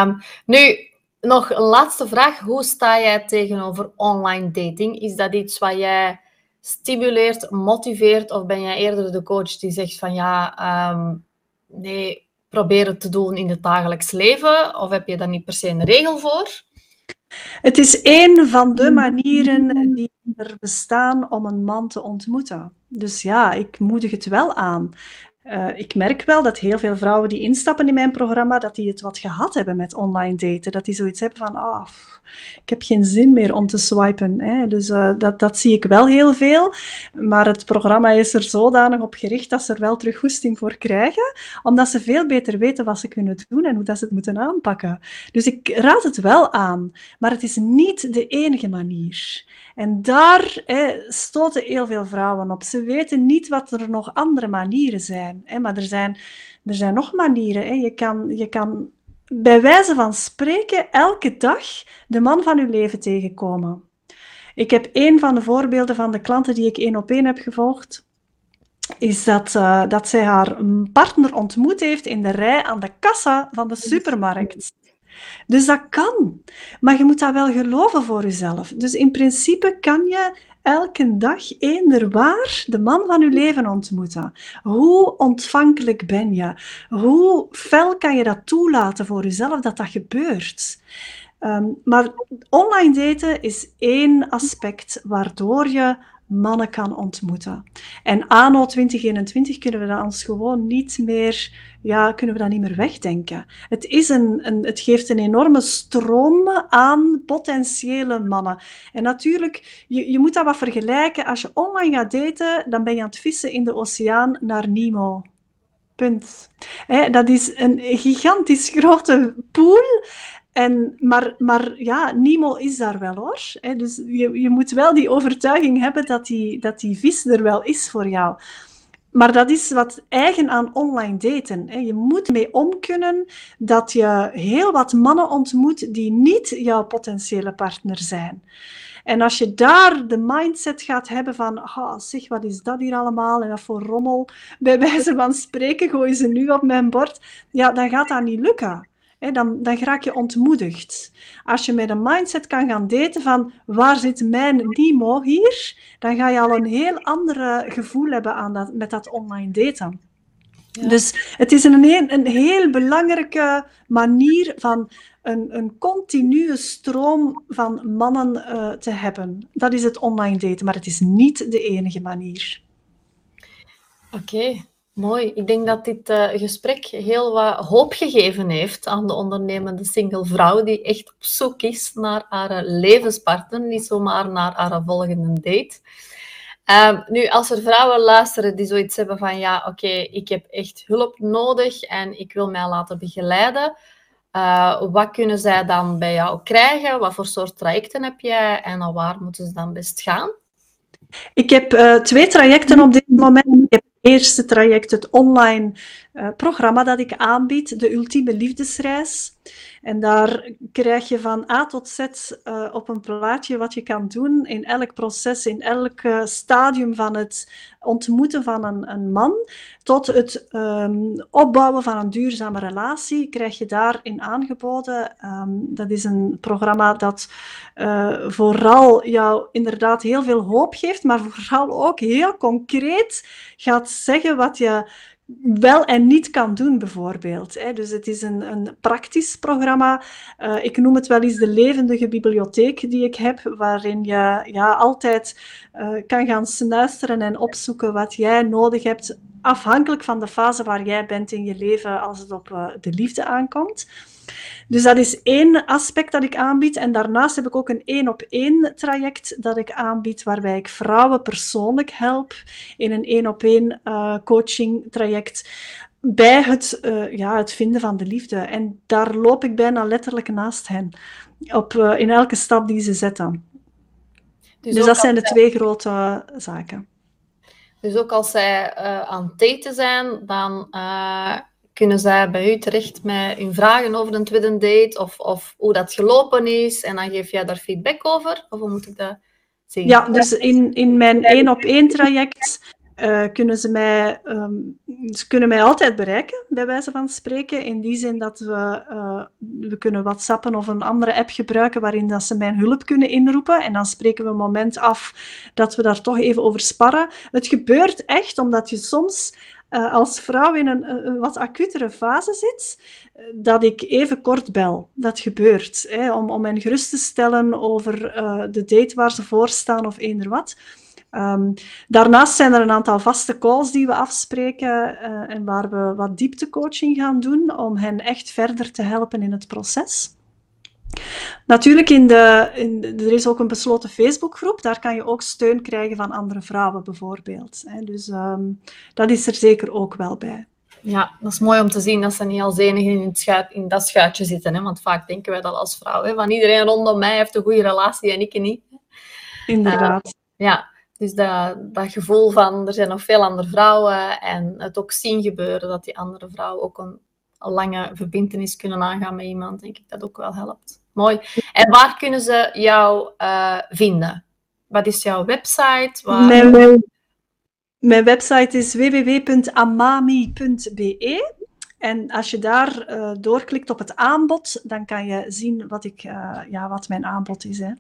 Speaker 2: Um, nu, nog een laatste vraag. Hoe sta jij tegenover online dating? Is dat iets wat jij stimuleert, motiveert? Of ben jij eerder de coach die zegt van ja, um, nee, probeer het te doen in het dagelijks leven? Of heb je daar niet per se een regel voor?
Speaker 1: Het is een van de manieren die er bestaan om een man te ontmoeten. Dus ja, ik moedig het wel aan. Uh, ik merk wel dat heel veel vrouwen die instappen in mijn programma, dat die het wat gehad hebben met online daten. Dat die zoiets hebben van, ah, ik heb geen zin meer om te swipen. Hè. Dus uh, dat, dat zie ik wel heel veel. Maar het programma is er zodanig op gericht dat ze er wel terug goesting voor krijgen, omdat ze veel beter weten wat ze kunnen doen en hoe dat ze het moeten aanpakken. Dus ik raad het wel aan, maar het is niet de enige manier. En daar stoten heel veel vrouwen op. Ze weten niet wat er nog andere manieren zijn. Maar er zijn, er zijn nog manieren. Hè. Je, kan, je kan bij wijze van spreken elke dag de man van uw leven tegenkomen. Ik heb een van de voorbeelden van de klanten die ik één op één heb gevolgd, is dat, uh, dat zij haar partner ontmoet heeft in de rij aan de kassa van de supermarkt. Dus dat kan. Maar je moet dat wel geloven voor jezelf. Dus in principe kan je elke dag eender waar de man van je leven ontmoeten. Hoe ontvankelijk ben je? Hoe fel kan je dat toelaten voor jezelf dat dat gebeurt? Um, maar online daten is één aspect waardoor je mannen kan ontmoeten. En anno 2021 kunnen we dat ons gewoon niet meer, ja, kunnen we dat niet meer wegdenken. Het, is een, een, het geeft een enorme stroom aan potentiële mannen. En natuurlijk, je, je moet dat wat vergelijken. Als je online gaat daten, dan ben je aan het vissen in de oceaan naar Nemo. Punt. dat is een gigantisch grote pool. En, maar, maar ja, Nemo is daar wel hoor. dus je, je moet wel die overtuiging hebben dat die, dat die vis er wel is voor jou. Maar dat is wat eigen aan online daten. Je moet mee om kunnen dat je heel wat mannen ontmoet die niet jouw potentiële partner zijn. En als je daar de mindset gaat hebben van, ah, zeg, wat is dat hier allemaal en wat voor rommel, bij wijze van spreken, gooien ze nu op mijn bord, ja, dan gaat dat niet lukken. Dan, dan raak je ontmoedigd. Als je met een mindset kan gaan daten van waar zit mijn Nemo hier, dan ga je al een heel ander gevoel hebben aan dat, met dat online daten. Dus het is een, een heel belangrijke manier van een, een continue stroom van mannen uh, te hebben. Dat is het online daten, maar het is niet de enige manier.
Speaker 2: Oké, mooi. Ik denk dat dit uh, gesprek heel wat hoop gegeven heeft aan de ondernemende single vrouw die echt op zoek is naar haar levenspartner, niet zomaar naar haar volgende date. Um, nu, als er vrouwen luisteren die zoiets hebben van ja, oké, ik heb echt hulp nodig en ik wil mij laten begeleiden, uh, wat kunnen zij dan bij jou krijgen? Wat voor soort trajecten heb jij en naar waar moeten ze dan best gaan?
Speaker 1: Ik heb uh, twee trajecten op dit moment. Ik eerste traject, het online uh, programma dat ik aanbied, de ultieme liefdesreis. En daar krijg je van A tot Z uh, op een plaatje wat je kan doen in elk proces, in elk uh, stadium van het ontmoeten van een, een man, tot het um, opbouwen van een duurzame relatie, krijg je daarin aangeboden. Um, dat is een programma dat uh, vooral jou inderdaad heel veel hoop geeft, maar vooral ook heel concreet gaat zeggen wat je wel en niet kan doen, bijvoorbeeld. Dus het is een, een praktisch programma. Uh, ik noem het wel eens de levendige bibliotheek die ik heb, waarin je ja, altijd uh, kan gaan snuisteren en opzoeken wat jij nodig hebt, afhankelijk van de fase waar jij bent in je leven als het op uh, de liefde aankomt. Dus dat is één aspect dat ik aanbied. En daarnaast heb ik ook een één-op-één traject dat ik aanbied, waarbij ik vrouwen persoonlijk help in een één-op-één uh, coaching traject bij het, uh, ja, het vinden van de liefde. En daar loop ik bijna letterlijk naast hen, op, uh, in elke stap die ze zetten. Dus, dus dat zijn de twee grote zaken.
Speaker 2: Dus ook als zij aan het daten zijn, dan kunnen zij bij u terecht met hun vragen over een tweede date of, of hoe dat gelopen is en dan geef jij daar feedback over? Of hoe moet ik dat zien?
Speaker 1: Ja, dus in, in mijn één op één traject uh, kunnen ze mij, ze kunnen mij altijd bereiken, bij wijze van spreken. In die zin dat we, uh, we kunnen WhatsAppen of een andere app gebruiken waarin dat ze mijn hulp kunnen inroepen. En dan spreken we een moment af dat we daar toch even over sparren. Het gebeurt echt omdat je soms uh, als vrouw in een, een, wat acutere fase zit, uh, dat ik even kort bel. Dat gebeurt. Hè, om, om hen gerust te stellen over de date waar ze voor staan of eender wat. Um, daarnaast zijn er een aantal vaste calls die we afspreken en waar we wat dieptecoaching gaan doen om hen echt verder te helpen in het proces. Natuurlijk, in de, in er is ook een besloten Facebookgroep. Daar kan je ook steun krijgen van andere vrouwen, bijvoorbeeld. Dus um, dat is er zeker ook wel bij.
Speaker 2: Ja, dat is mooi om te zien dat ze niet als enige in, schuit, in dat schuitje zitten. Hè? Want vaak denken wij dat als vrouw. Hè? Van iedereen rondom mij heeft een goede relatie en ik niet.
Speaker 1: Inderdaad.
Speaker 2: Uh, ja, dus dat, dat gevoel van er zijn nog veel andere vrouwen en het ook zien gebeuren dat die andere vrouwen ook een, een lange verbindenis kunnen aangaan met iemand, denk ik dat ook wel helpt. Mooi. En waar kunnen ze jou uh, vinden? Wat is jouw website? Waar...
Speaker 1: Mijn, mijn, website is www.amami.be. En als je daar uh, doorklikt op het aanbod, dan kan je zien wat, ik, uh, ja, wat mijn aanbod is. Hè.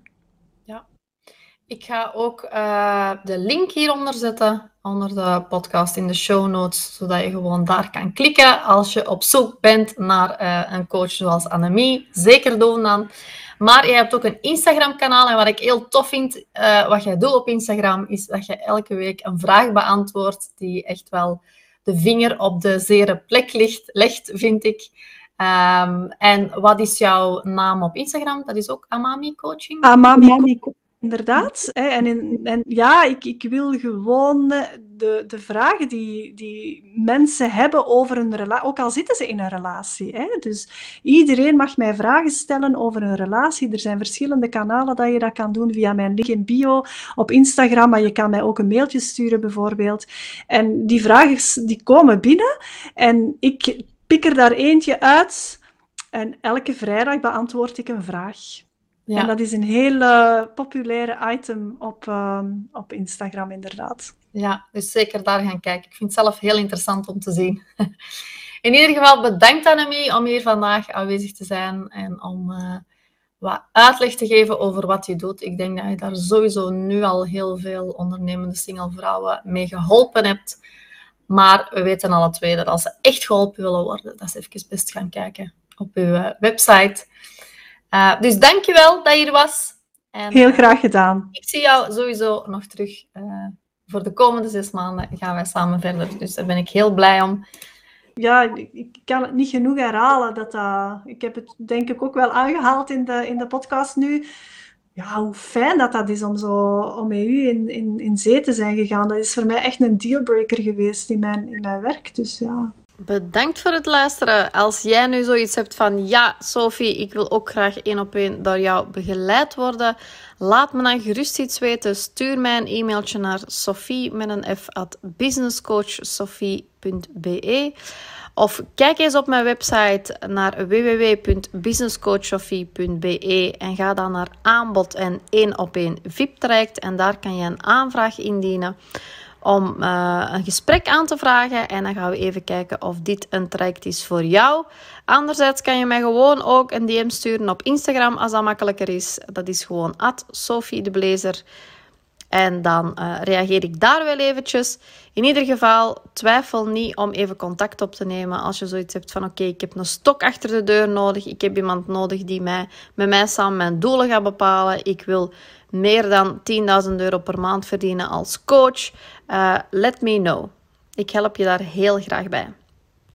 Speaker 2: Ik ga ook uh, de link hieronder zetten, onder de podcast in de show notes, zodat je gewoon daar kan klikken als je op zoek bent naar uh, een coach zoals Annemie. Zeker doen dan. Maar je hebt ook een Instagram-kanaal. En wat ik heel tof vind, uh, wat jij doet op Instagram, is dat je elke week een vraag beantwoordt die echt wel de vinger op de zere plek ligt, legt, vind ik. Um, en wat is jouw naam op Instagram? Dat is ook Amami Coaching?
Speaker 1: Amami Coaching. Inderdaad. Hè, en, en ja, ik, ik wil gewoon de, de vragen die, die mensen hebben over een relatie, ook al zitten ze in een relatie. Hè, dus iedereen mag mij vragen stellen over een relatie. Er zijn verschillende kanalen dat je dat kan doen via mijn link in bio op Instagram, maar je kan mij ook een mailtje sturen bijvoorbeeld. En die vragen die komen binnen en ik pik er daar eentje uit en elke vrijdag beantwoord ik een vraag. Ja. En dat is een heel populaire item op, ehm, op Instagram, inderdaad.
Speaker 2: Ja, dus zeker daar gaan kijken. Ik vind het zelf heel interessant om te zien. [LAUGHS] In ieder geval bedankt Annemie om hier vandaag aanwezig te zijn en om uh, wat uitleg te geven over wat je doet. Ik denk dat je daar sowieso nu al heel veel ondernemende single vrouwen mee geholpen hebt. Maar we weten alle twee dat als ze echt geholpen willen worden, dat ze even best gaan kijken op uw eh, website. Uh, dus dankjewel dat je er was.
Speaker 1: En, Heel graag gedaan.
Speaker 2: ik zie jou sowieso nog terug. Uh, voor de komende zes maanden gaan wij samen verder. Dus daar ben ik heel blij om.
Speaker 1: Ja, ik kan het niet genoeg herhalen. Dat, uh, ik heb het denk ik ook wel aangehaald in de, in de podcast nu. Ja, hoe fijn dat dat is om, zo, om met u in, in, in zee te zijn gegaan. Dat is voor mij echt een dealbreaker geweest in mijn, in mijn werk. Dus ja,
Speaker 2: Bedankt voor het luisteren. Als jij nu zoiets hebt van ja, Sophie, ik wil ook graag één op één door jou begeleid worden, laat me dan gerust iets weten. Stuur mij een e-mailtje naar sophie met een f at businesscoachsophie.be of kijk eens op mijn website naar www.businesscoachsophie.be en ga dan naar aanbod en één op één VIP-traject en daar kan je een aanvraag indienen om uh, een gesprek aan te vragen. En dan gaan we even kijken of dit een traject is voor jou. Anderzijds kan je mij gewoon ook een DM sturen op Instagram als dat makkelijker is. Dat is gewoon Sophie de Blazer. En dan uh, reageer ik daar wel eventjes. In ieder geval, twijfel niet om even contact op te nemen als je zoiets hebt van oké, ik heb een stok achter de deur nodig. Ik heb iemand nodig die mij, met mij samen mijn doelen gaat bepalen. Ik wil meer dan 10.000 euro per maand verdienen als coach. Uh, let me know. Ik help je daar heel graag bij.